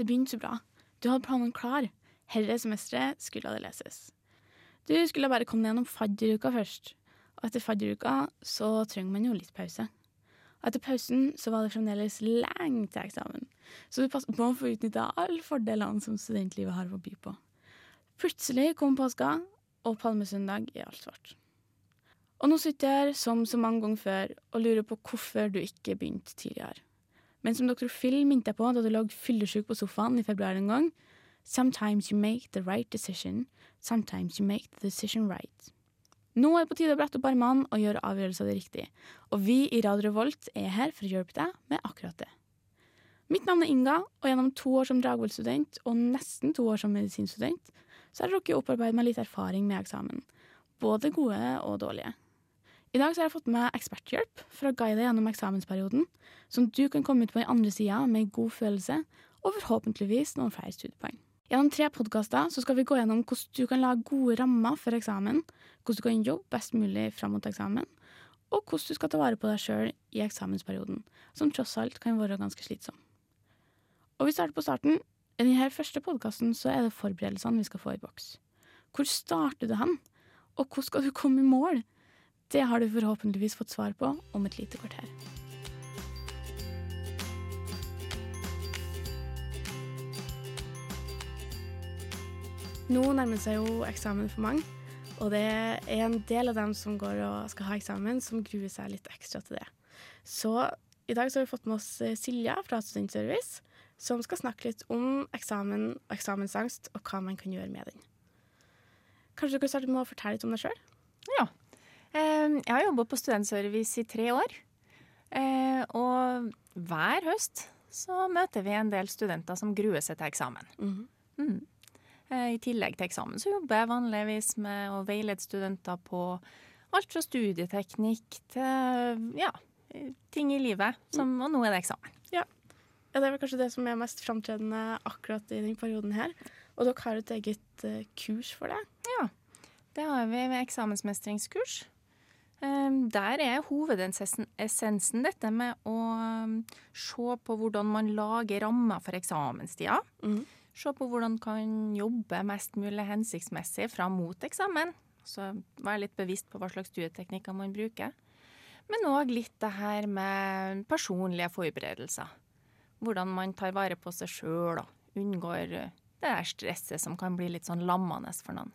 det begynte så bra. Du hadde planen klar. Herre semesteret skulle det leses. Du skulle bare komme gjennom fadderuka først. Og etter fadderuka så trenger man jo litt pause. Og etter pausen så var det fremdeles lenge til eksamen, så du må få utnytta alle fordelene som studentlivet har å by på. Plutselig kom påska, og palmesøndag er alt svart. Og nå sitter jeg her som så mange ganger før og lurer på hvorfor du ikke begynte tidligere. Men som doktor Phil minte jeg på da du lå fyllesyk på sofaen i februar en gang, sometimes you make the right decision, sometimes you make the decision right. Nå er det på tide å brette opp armene og gjøre avgjørelser det riktig. Og vi i Radio Revolt er her for å hjelpe deg med akkurat det. Mitt navn er Inga, og gjennom to år som Dragvoll-student og nesten to år som medisinstudent, så har dere opparbeidet meg litt erfaring med eksamen. Både gode og dårlige. I dag har jeg fått med eksperthjelp for å guide deg gjennom eksamensperioden, som du kan komme ut på den andre sida med god følelse og forhåpentligvis noen flere studiepoeng. Gjennom tre podkaster skal vi gå gjennom hvordan du kan lage gode rammer for eksamen, hvordan du kan jobbe best mulig fram mot eksamen, og hvordan du skal ta vare på deg sjøl i eksamensperioden, som tross alt kan være ganske slitsom. Og vi starter på starten. I denne første podkasten er det forberedelsene vi skal få i boks. Hvor starter du hen, og hvordan skal du komme i mål? Det har du forhåpentligvis fått svar på om et lite kvarter. Nå nærmer det seg jo eksamen for mange, og det er en del av dem som går og skal ha eksamen, som gruer seg litt ekstra til det. Så i dag så har vi fått med oss eh, Silja fra Studentservice, som skal snakke litt om eksamen og eksamensangst, og hva man kan gjøre med den. Kanskje du kan starte med å fortelle litt om deg sjøl? Ehm, jeg har jobba på Studentservice i tre år. Eh, og hver høst så møter vi en del studenter som gruer seg til eksamen. Mm. Mm. Eh, I tillegg til eksamen så jobber jeg vanligvis med å veilede studenter på alt fra studieteknikk til ja, ting i livet. Som, og nå er det eksamen. Ja. ja. Det er vel kanskje det som er mest framtredende akkurat i denne perioden her. Og dere har et eget uh, kurs for det? Ja, det har vi ved eksamensmestringskurs. Um, der er hovedessensen dette med å um, se på hvordan man lager rammer for eksamenstida. Mm. Se på hvordan man kan jobbe mest mulig hensiktsmessig fram mot eksamen. Så være litt bevisst på hva slags studieteknikker man bruker. Men òg litt det her med personlige forberedelser. Hvordan man tar vare på seg sjøl og unngår det der stresset som kan bli litt sånn lammende for noen.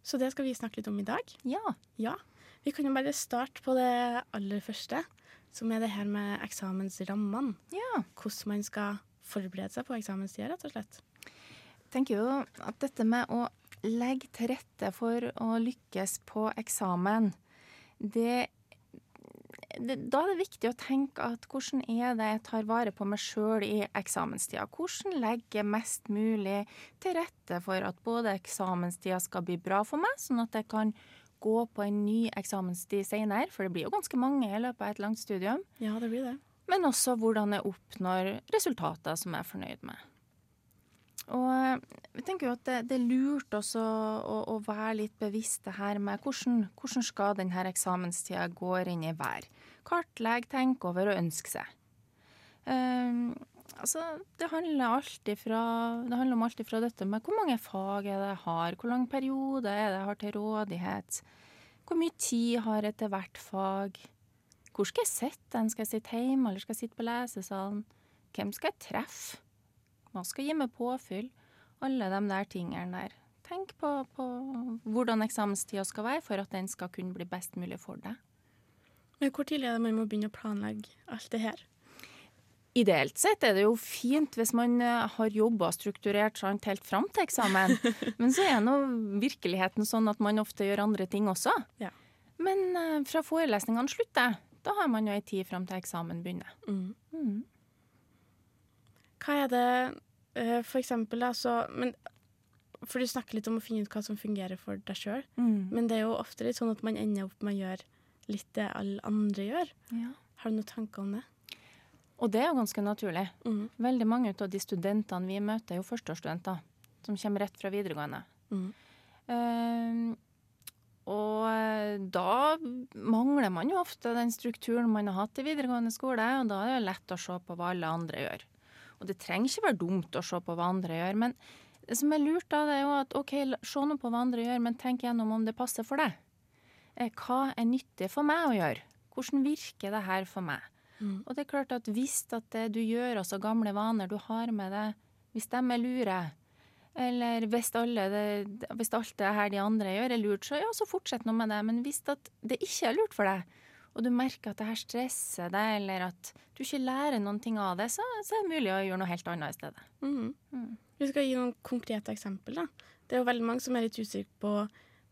Så det skal vi snakke litt om i dag? Ja. ja. Vi kan jo bare starte på det aller første, som er det her med eksamensrammene. Ja. Hvordan man skal forberede seg på eksamenstida, rett og slett? Jeg tenker jo at dette med å legge til rette for å lykkes på eksamen, det, det Da er det viktig å tenke at hvordan er det jeg tar vare på meg sjøl i eksamenstida? Hvordan legger jeg mest mulig til rette for at både eksamenstida skal bli bra for meg, sånn at jeg kan gå på en ny eksamenstid senere, for det blir jo ganske mange i løpet av et langt studium. Ja, det blir det men også hvordan jeg oppnår resultater som jeg er fornøyd med. Og jeg tenker jo at det, det er lurt også å, å, være litt bevisst det her med hvordan, hvordan skal denne eksamenstida gå inn i hver. Kartlegg, tenk over og ønske seg. Um, altså, det handler, fra, det handler om alt ifra dette med hvor mange fag er det jeg har, hvor lang periode er det jeg har til rådighet, hvor mye tid har jeg til hvert fag. Hvor skal jeg sitte? den? Skal jeg sitte hjemme, eller skal jeg sitte på lesesalen? Hvem skal jeg treffe? Hva skal gi meg påfyll? Alle de der tingene der. Tenk på, på hvordan eksamenstida skal være for at den skal kunne bli best mulig for deg. Men hvor tidlig er det man må begynne å planlegge alt det her? Ideelt sett er det jo fint hvis man eh, har jobba strukturert sant, helt fram til eksamen. Men så er nå virkeligheten sånn at man ofte gjør andre ting også. Ja. Men uh, fra forelesningene slutter, da har man jo ei tid fram til eksamen begynner. Mm. Mm. Hva er det uh, for eksempel, altså men, For du snakker litt om å finne ut hva som fungerer for deg sjøl, mm. men det er jo ofte litt sånn at man ender opp med å gjøre litt det alle andre gjør. Ja. Har du noen tanker om det? Og det er jo ganske naturlig. Mm. Veldig mange av de studentene vi møter, er jo førsteårsstudenter som kommer rett fra videregående. Uh, og eh, da mangler man jo ofte den strukturen man har hatt i videregående skole, og da er det lett å se på hva alle andre gjør. Og det trenger ikke være dumt å se på hva andre gjør, men det som er lurt da, det er jo at OK, se nå på hva andre gjør, men tenk gjennom om det passer for deg. Eh, Hva er nyttig for meg å gjøre? Hvordan virker det her for meg? Mm. Og det er klart at hvis at det du gjør, altså gamle vaner du har med deg, hvis de er lure, eller hvis, alle det, hvis alt det her de andre gjør er lurt, så ja, så fortsett nå med det. Men hvis det ikke er lurt for deg, og du merker at det her stresser deg, eller at du ikke lærer noen ting av det, så, så er det mulig å gjøre noe helt annet i stedet. Mm. Mm. Vi skal gi noen konkrete eksempel. Da. Det er jo veldig mange som er litt usikre på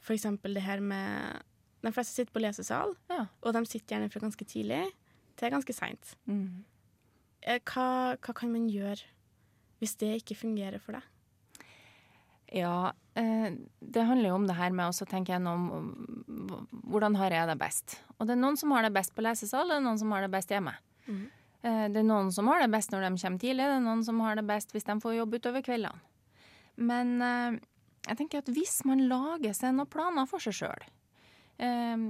f.eks. det her med De fleste sitter på lesesal, Ja. og de sitter gjerne fra ganske tidlig til ganske seint. Mm. Eh, Hva, hva kan man gjøre hvis det ikke fungerer for deg? Ja, eh, det handler jo om det her med å tenke gjennom um, hvordan har jeg det best. Og det er noen som har det best på lesesal, det er noen som har det best hjemme. Mhm. Eh, det er noen som har det best når de kommer tidlig, det er noen som har det best hvis de får jobb utover kveldene. Men jeg tenker at hvis man lager seg noen planer for seg sjøl, eh,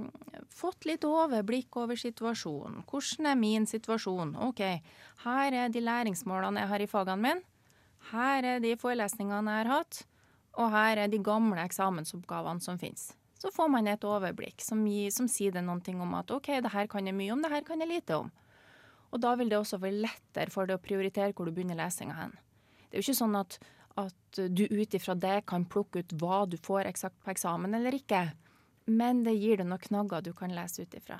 fått litt overblikk over situasjonen, hvordan er min situasjon? OK, her er de læringsmålene jeg har i fagene mine. Her er de forelesningene jeg har hatt. Og her er de gamle eksamensoppgavene som finnes. Så får man et overblikk som, gir, som sier det noen ting om at OK, det her kan jeg mye om, det her kan jeg lite om. Og da vil det også være lettere for deg å prioritere hvor du begynner lesinga hen. Det er jo ikke sånn at, at du ut ifra det kan plukke ut hva du får eksakt på eksamen eller ikke, men det gir deg noen knagger du kan lese ut ifra.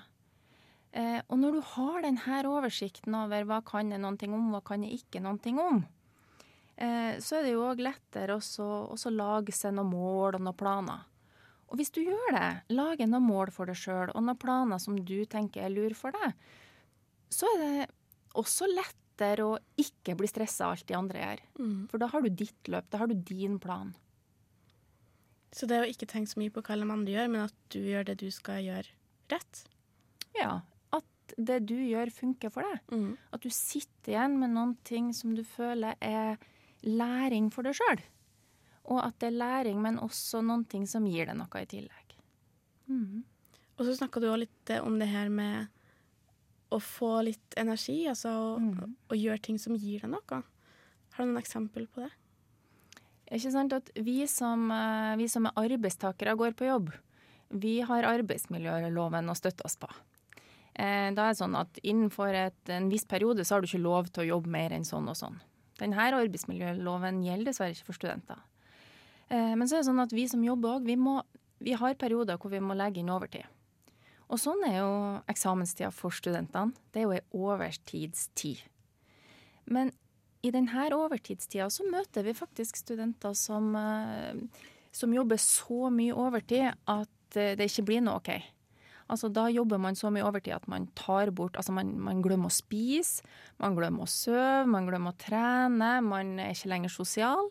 Eh, og når du har denne oversikten over hva kan jeg noen ting om, hva kan jeg ikke noen ting om, eh, så er det jo òg lettere også lage seg noen mål og noen planer. Og hvis du gjør det, lager noen mål for deg sjøl og noen planer som du tenker er lur for deg, så er det også lettere å ikke bli stressa av alt de andre gjør. For da har du ditt løp, da har du din plan. Så det å ikke tenke så mye på hva alle andre gjør, men at du gjør det du skal gjøre rett. Ja, at det du gjør funker for deg. At du sitter igjen med noen ting som du føler er læring for deg sjøl. Og at det er læring, men også noen ting som gir deg noe i tillegg. Mm. Og så snakka du òg litt eh, om det her med å få litt energi, altså å, Mhm. å gjøre ting som gir deg noe. Har du noen eksempel på det? Ikke sant at vi som, eh, vi som er arbeidstakere går på jobb, vi har arbeidsmiljøloven å støtte oss på. Eh, Da er det sånn at innenfor et, en viss periode så har du ikke lov til å jobbe mer enn sånn og sånn. Denne arbeidsmiljøloven gjelder dessverre ikke for studenter. Eh, Men så er det sånn at vi som jobber òg, vi, vi har perioder hvor vi må legge inn overtid. Og sånn er jo eksamenstida for studentene. Det er jo ei overtidstid. Men i denne overtidstida så møter vi faktisk studenter som, eh, som jobber så mye overtid at eh, det ikke blir noe OK. Altså Da jobber man så mye overtid at man tar bort Altså man, man glemmer å spise, man glemmer å sove, man glemmer å trene, man er ikke lenger sosial.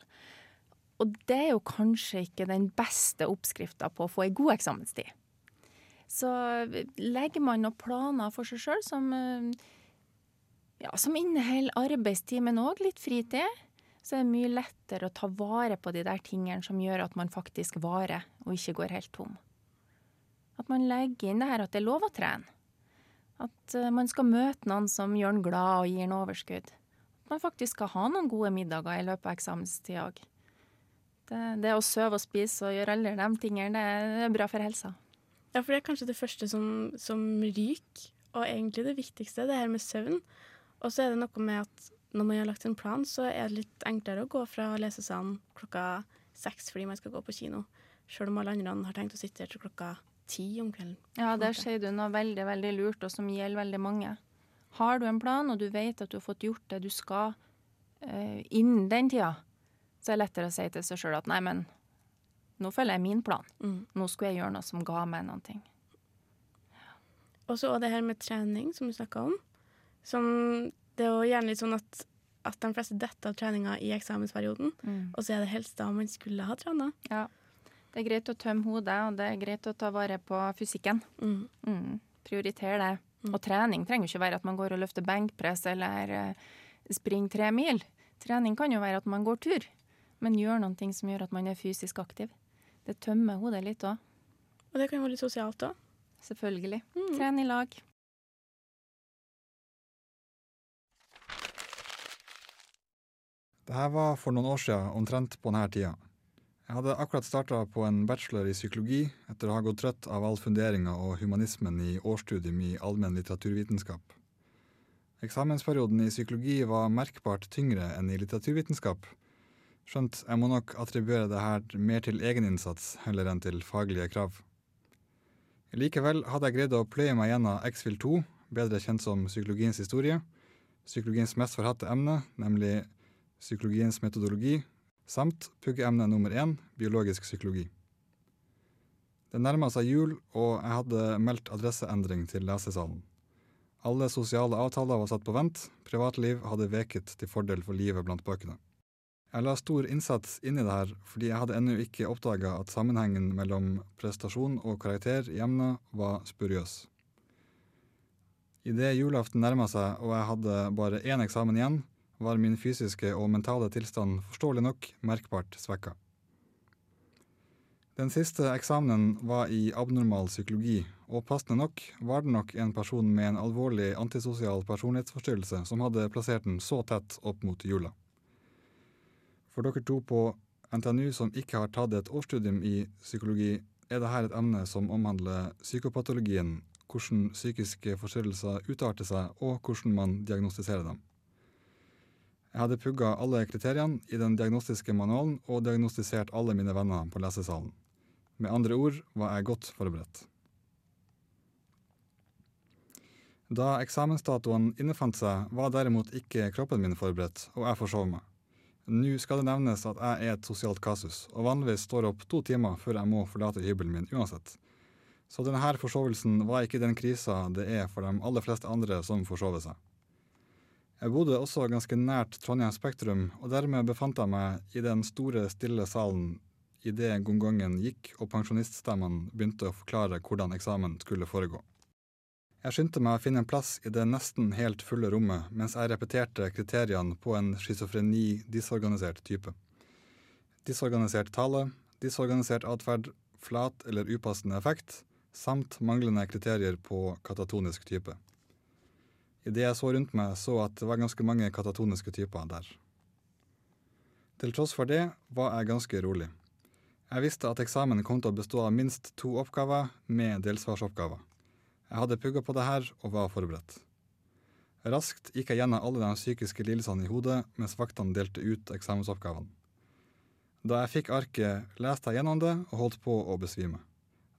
Og det er jo kanskje ikke den beste oppskrifta på å få ei god eksamenstid. Så legger man noen planer for seg sjøl som eh, ja, som inneholder arbeidstid, men òg litt fritid, så er det mye lettere å ta vare på de der tingene som gjør at man faktisk varer, og ikke går helt tom. At man legger inn det her at det er lov å trene. At eh, man skal møte noen som gjør en glad og gir en overskudd. At man faktisk skal ha noen gode middager i løpet av eksamenstida òg. Det, det å søve og spise og gjøre alle de tingene, det er bra for helsa. Ja, for det er kanskje det første som, som ryker, og egentlig det viktigste, det her med søvn. Og så er det noe med at når man har lagt en plan, så er det litt enklere å gå fra lesesalen klokka seks fordi man skal gå på kino, sjøl om alle andre har tenkt å sitte her til klokka ti om kvelden. Ja, der sier du noe veldig, veldig lurt, og som gjelder veldig mange. Har du en plan, og du vet at du har fått gjort det du skal uh, innen den tida, så er det lettere å si til seg sjøl at nei, men nå følger jeg min plan. Mm. Nå skulle jeg gjøre noe som ga meg noen ting. Og så det her med trening, som du snakka om. Som det er jo gjerne litt sånn at, at de fleste detter av treninga i eksamensperioden, og så er det helst da man skulle ha trena. Ja. Det er greit å tømme hodet, og det er greit å ta vare på fysikken. Mm. Mm. Prioritere det. Og trening trenger jo ikke være at man går og løfter benkpress eller eh, springer tre mil. Trening kan jo være at man går tur, men gjør noen ting som gjør at man er fysisk aktiv. Det tømmer hodet litt òg. Og det kan være litt sosialt òg. Selvfølgelig. Mm. Tren i lag. Dette var for noen år siden, omtrent på denne tida. Jeg hadde akkurat starta på en bachelor i psykologi etter å ha gått trøtt av all funderinga og humanismen i årsstudium i allmenn litteraturvitenskap. Eksamensperioden i psykologi var merkbart tyngre enn i litteraturvitenskap, skjønt jeg må nok attribuere det her mer til egeninnsats heller enn til faglige krav. Likevel hadde jeg greid å pløye meg gjennom X-Fill 2, bedre kjent som psykologiens historie, psykologiens mest forhatte emne, nemlig psykologiens metodologi, samt puggeemne nummer én, biologisk psykologi. Det nærma seg jul, og jeg hadde meldt adresseendring til lesesalen. Alle sosiale avtaler var satt på vent, privatliv hadde veket til fordel for livet blant bøkene. Jeg la stor innsats inn i det her, fordi jeg hadde ennå ikke oppdaga at sammenhengen mellom prestasjon og karakter i emnet var spuriøs. Idet julaften nærma seg og jeg hadde bare én eksamen igjen, var min fysiske og mentale tilstand forståelig nok merkbart svekka. Den siste eksamenen var i abnormal psykologi, og passende nok var det nok en person med en alvorlig antisosial personlighetsforstyrrelse som hadde plassert den så tett opp mot jula. For dere to på NTNU som ikke har tatt et årsstudium i psykologi, er dette et emne som omhandler psykopatologien, hvordan psykiske forstyrrelser utarter seg, og hvordan man diagnostiserer dem. Jeg hadde pugga alle kriteriene i den diagnostiske manualen og diagnostisert alle mine venner på lesesalen. Med andre ord var jeg godt forberedt. Da eksamensdatoen innefant seg, var derimot ikke kroppen min forberedt, og jeg forsov meg. Nå skal det nevnes at jeg er et sosialt kasus, og vanligvis står opp to timer før jeg må forlate hybelen min uansett. Så denne forsovelsen var ikke den krisa det er for de aller fleste andre som forsover seg. Jeg bodde også ganske nært Trondheim Spektrum, og dermed befant jeg meg i den store, stille salen idet gongongen gikk og pensjoniststemmen begynte å forklare hvordan eksamen skulle foregå. Jeg skyndte meg å finne en plass i det nesten helt fulle rommet mens jeg repeterte kriteriene på en schizofreni-disorganisert type. Disorganisert tale, disorganisert atferd, flat eller upassende effekt, samt manglende kriterier på katatonisk type. Idet jeg så rundt meg, så at det var ganske mange katatoniske typer der. Til tross for det var jeg ganske rolig. Jeg visste at eksamen kom til å bestå av minst to oppgaver med delsvarsoppgaver. Jeg hadde pugga på det her og var forberedt. Raskt gikk jeg gjennom alle de psykiske lidelsene i hodet mens vaktene delte ut eksamensoppgavene. Da jeg fikk arket, leste jeg gjennom det og holdt på å besvime.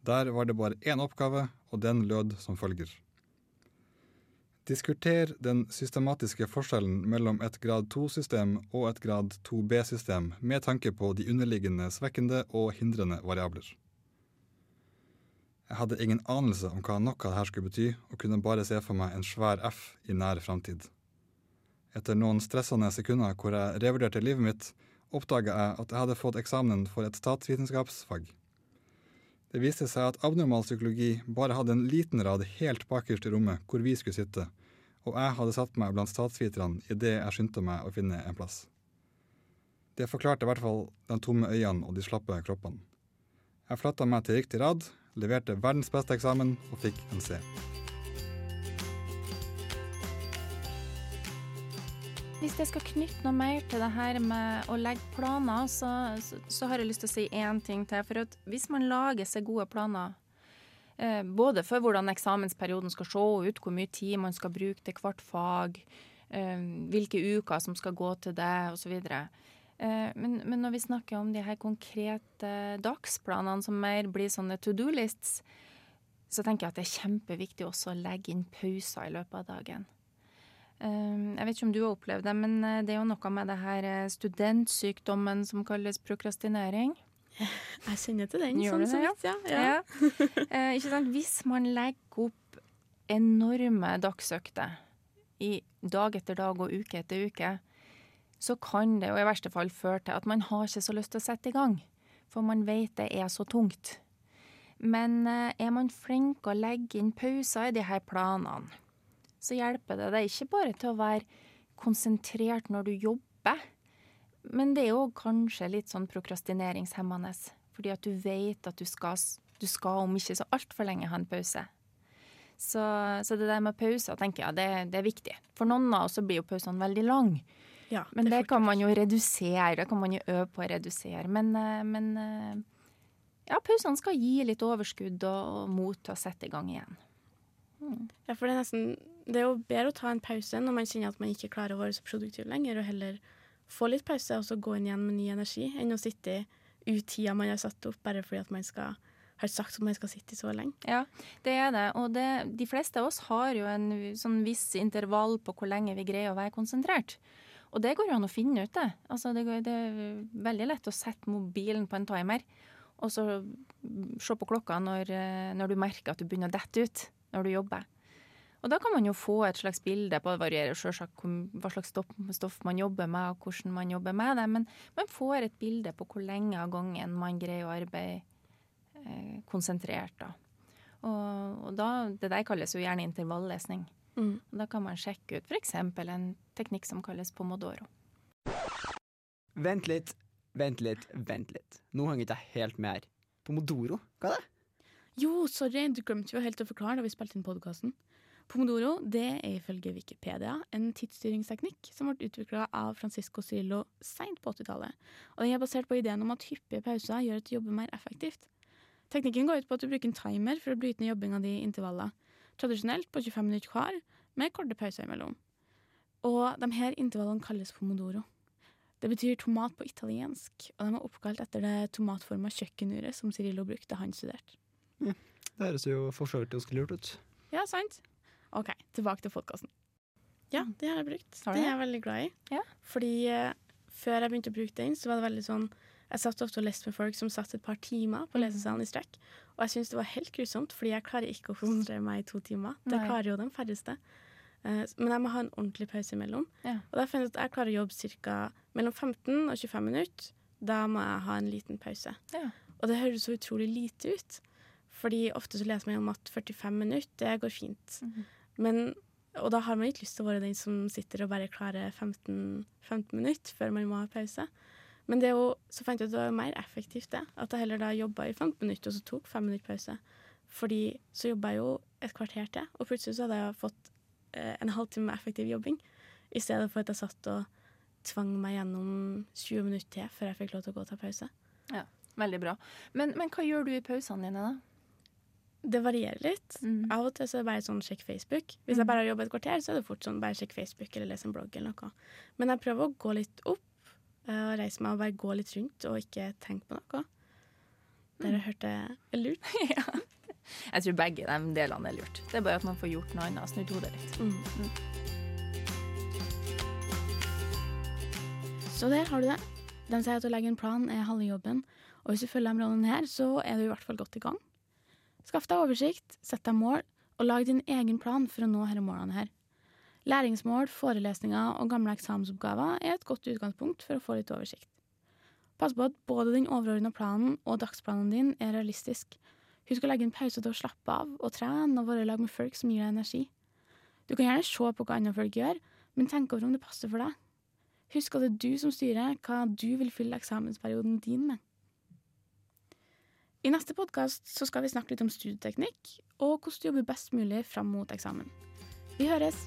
Der var det bare én oppgave, og den lød som følger. Diskuter den systematiske forskjellen mellom et grad 2-system og et grad 2B-system med tanke på de underliggende svekkende og hindrende variabler. Jeg hadde ingen anelse om hva noe av dette skulle bety, og kunne bare se for meg en svær F i nær framtid. Etter noen stressende sekunder hvor jeg revurderte livet mitt, oppdaga jeg at jeg hadde fått eksamen for et statsvitenskapsfag. Det viste seg at abnormal psykologi bare hadde en liten rad helt bakerst i rommet hvor vi skulle sitte, og jeg hadde satt meg blant statsviterne idet jeg skyndte meg å finne en plass. Det forklarte i hvert fall de tomme øynene og de slappe kroppene. Jeg flytta meg til riktig rad, leverte verdens beste eksamen og fikk en C. Hvis jeg skal knytte noe mer til det her med å legge planer, så, så, så har jeg lyst til å si én ting til. For hvis man lager seg gode planer, både for hvordan eksamensperioden skal se ut, hvor mye tid man skal bruke til hvert fag, eh, hvilke uker som skal gå til det, osv. Eh, men, men når vi snakker om de her konkrete dagsplanene som mer blir sånne to do-lists, så tenker jeg at det er kjempeviktig også å legge inn pauser i løpet av dagen. Jeg vet ikke om du har opplevd det, men det er jo noe med det her studentsykdommen som kalles prokrastinering. Jeg kjenner til den. Gjør sånn, det, ja. ja. ja. eh, ikke sant? Hvis man legger opp enorme dagsøkter i dag etter dag og uke etter uke, så kan det og i verste fall føre til at man har ikke så lyst til å sette i gang. For man vet det er så tungt. Men eh, er man flink å legge inn pauser i de her planene, så hjelper det deg ikke bare til å være konsentrert når du jobber, men det er jo kanskje litt sånn prokrastineringshemmende. Fordi at du vet at du skal, du skal om ikke så altfor lenge ha en pause. Så, så, det der med pauser tenker jeg det, det, er viktig. For noen av oss blir jo pausene veldig lang. Ja, Men det, det kan man jo redusere, det kan man jo øve på å redusere. Men, eh, men eh, ja, pausene skal gi litt overskudd og, mot til å sette i gang igjen. Ja, for det er nesten Det er jo bedre å ta en pause når man kjenner at man ikke klarer å være så produktiv lenger, og heller få litt pause og så gå inn igjen med ny energi, enn å sitte ut tida man har satt opp bare fordi at man skal, har sagt at man skal sitte så lenge. Ja, det er det. Og det, de fleste av oss har jo en sånn viss intervall på hvor lenge vi greier å være konsentrert. Og det går jo an å finne ut, det. Altså, det, går, det er veldig lett å sette mobilen på en timer, og så se på klokka når, eh, når du merker at du begynner å dette ut når du jobber. Og da kan man jo få et slags bilde på, det varierer selvsagt hva slags stoff, stoff man jobber med, og hvordan man jobber med det, men man får et bilde på hvor lenge av gangen man greier å arbeide eh, konsentrert. Da. Og, og da, det der kalles jo gjerne intervallesning. Mm. Og Da kan man sjekke ut f.eks. en teknikk som kalles pomodoro. Vent litt, vent litt, vent litt. Nå henger ikke jeg helt med her. Pomodoro, hva er det? Jo, sorry, du glemte jo helt å forklare da vi spilte inn podkasten. Pomodoro det er ifølge Wikipedia en tidsstyringsteknikk som ble utvikla av Francisco Cirillo seint på 80-tallet. Og den er basert på ideen om at hyppige pauser gjør at du jobber mer effektivt. Teknikken går ut på at du bruker en timer for å bryte ned jobbinga di i intervaller. Tradisjonelt på 25 minutter hver, med korte pauser imellom. Og de her intervallene kalles pomodoro. Det betyr tomat på italiensk, og de er oppkalt etter det tomatforma kjøkkenuret som Cirillo brukte da han studerte. Det høres jo for så vidt ganske lurt ut. Ja, sant? OK, tilbake til podkasten. Ja, det har jeg brukt. Har det? er jeg veldig glad i. Ja. Fordi uh, før jeg begynte å bruke den, så var det veldig sånn Jeg satt ofte og leste med folk som satt et par timer på lesesalen i strekk. Og jeg syntes det var helt grusomt, fordi jeg klarer ikke å konsentrere meg i to timer. Det Nei. klarer jo de færreste. Uh, men jeg må ha en ordentlig pause imellom. Ja. Og da finner jeg at jeg klarer å jobbe ca. mellom 15 og 25 minutter. Da må jeg ha en liten pause. Ja. Og det høres så utrolig lite ut. Fordi ofte så leser man om at 45 minutter, det går fint. Mhm. Men, og da har man ikke lyst til å være den som sitter og bare klarer 15, 15 minutter før man må ha pause. Men det er jo, så fant jeg ut det var mer effektivt det. At jeg heller da jobba i 15 minutter, og så tok fem minutter pause. Fordi så jobba jeg jo et kvarter til, og plutselig så hadde jeg fått eh, en halvtime med effektiv jobbing. I stedet for at jeg satt og tvang meg gjennom 20 minutter til før jeg fikk lov til å gå og ta pause. Ja, Veldig bra. Men, men hva gjør du i pausene dine, da? Det varierer litt. Mm. Av og til så er det bare sånn sjekk Facebook. Hvis jeg bare har jobbet et kvarter, så er det fort sånn bare sjekk Facebook eller les en blogg eller noe. Men jeg prøver å gå litt opp eh, og reise meg og bare gå litt rundt og ikke tenke på noe. Dere hørte det lurt. ja. Jeg tror begge de delene er lurt. Det er bare at man får gjort noe annet. Snudd hodet litt. Mm. Så der har du det. De sier at å legge en plan er halve jobben, og hvis du følger de rådene her, så er du i hvert fall godt i gang. Skaff deg oversikt, sett deg mål, og lag din egen plan for å nå disse målene her. Læringsmål, forelesninger og gamle eksamensoppgaver er et godt utgangspunkt for å få litt oversikt. Pass på at både den overordna planen og dagsplanen din er realistisk. Husk å legge en pause til å slappe av og trene og være i lag med folk som gir deg energi. Du kan gjerne se på hva andre folk gjør, men tenk over om det passer for deg. Husk at det er du som styrer hva du vil fylle eksamensperioden din med. I neste podkast skal vi snakke litt om studieteknikk og hvordan du jobber best mulig fram mot eksamen. Vi høres!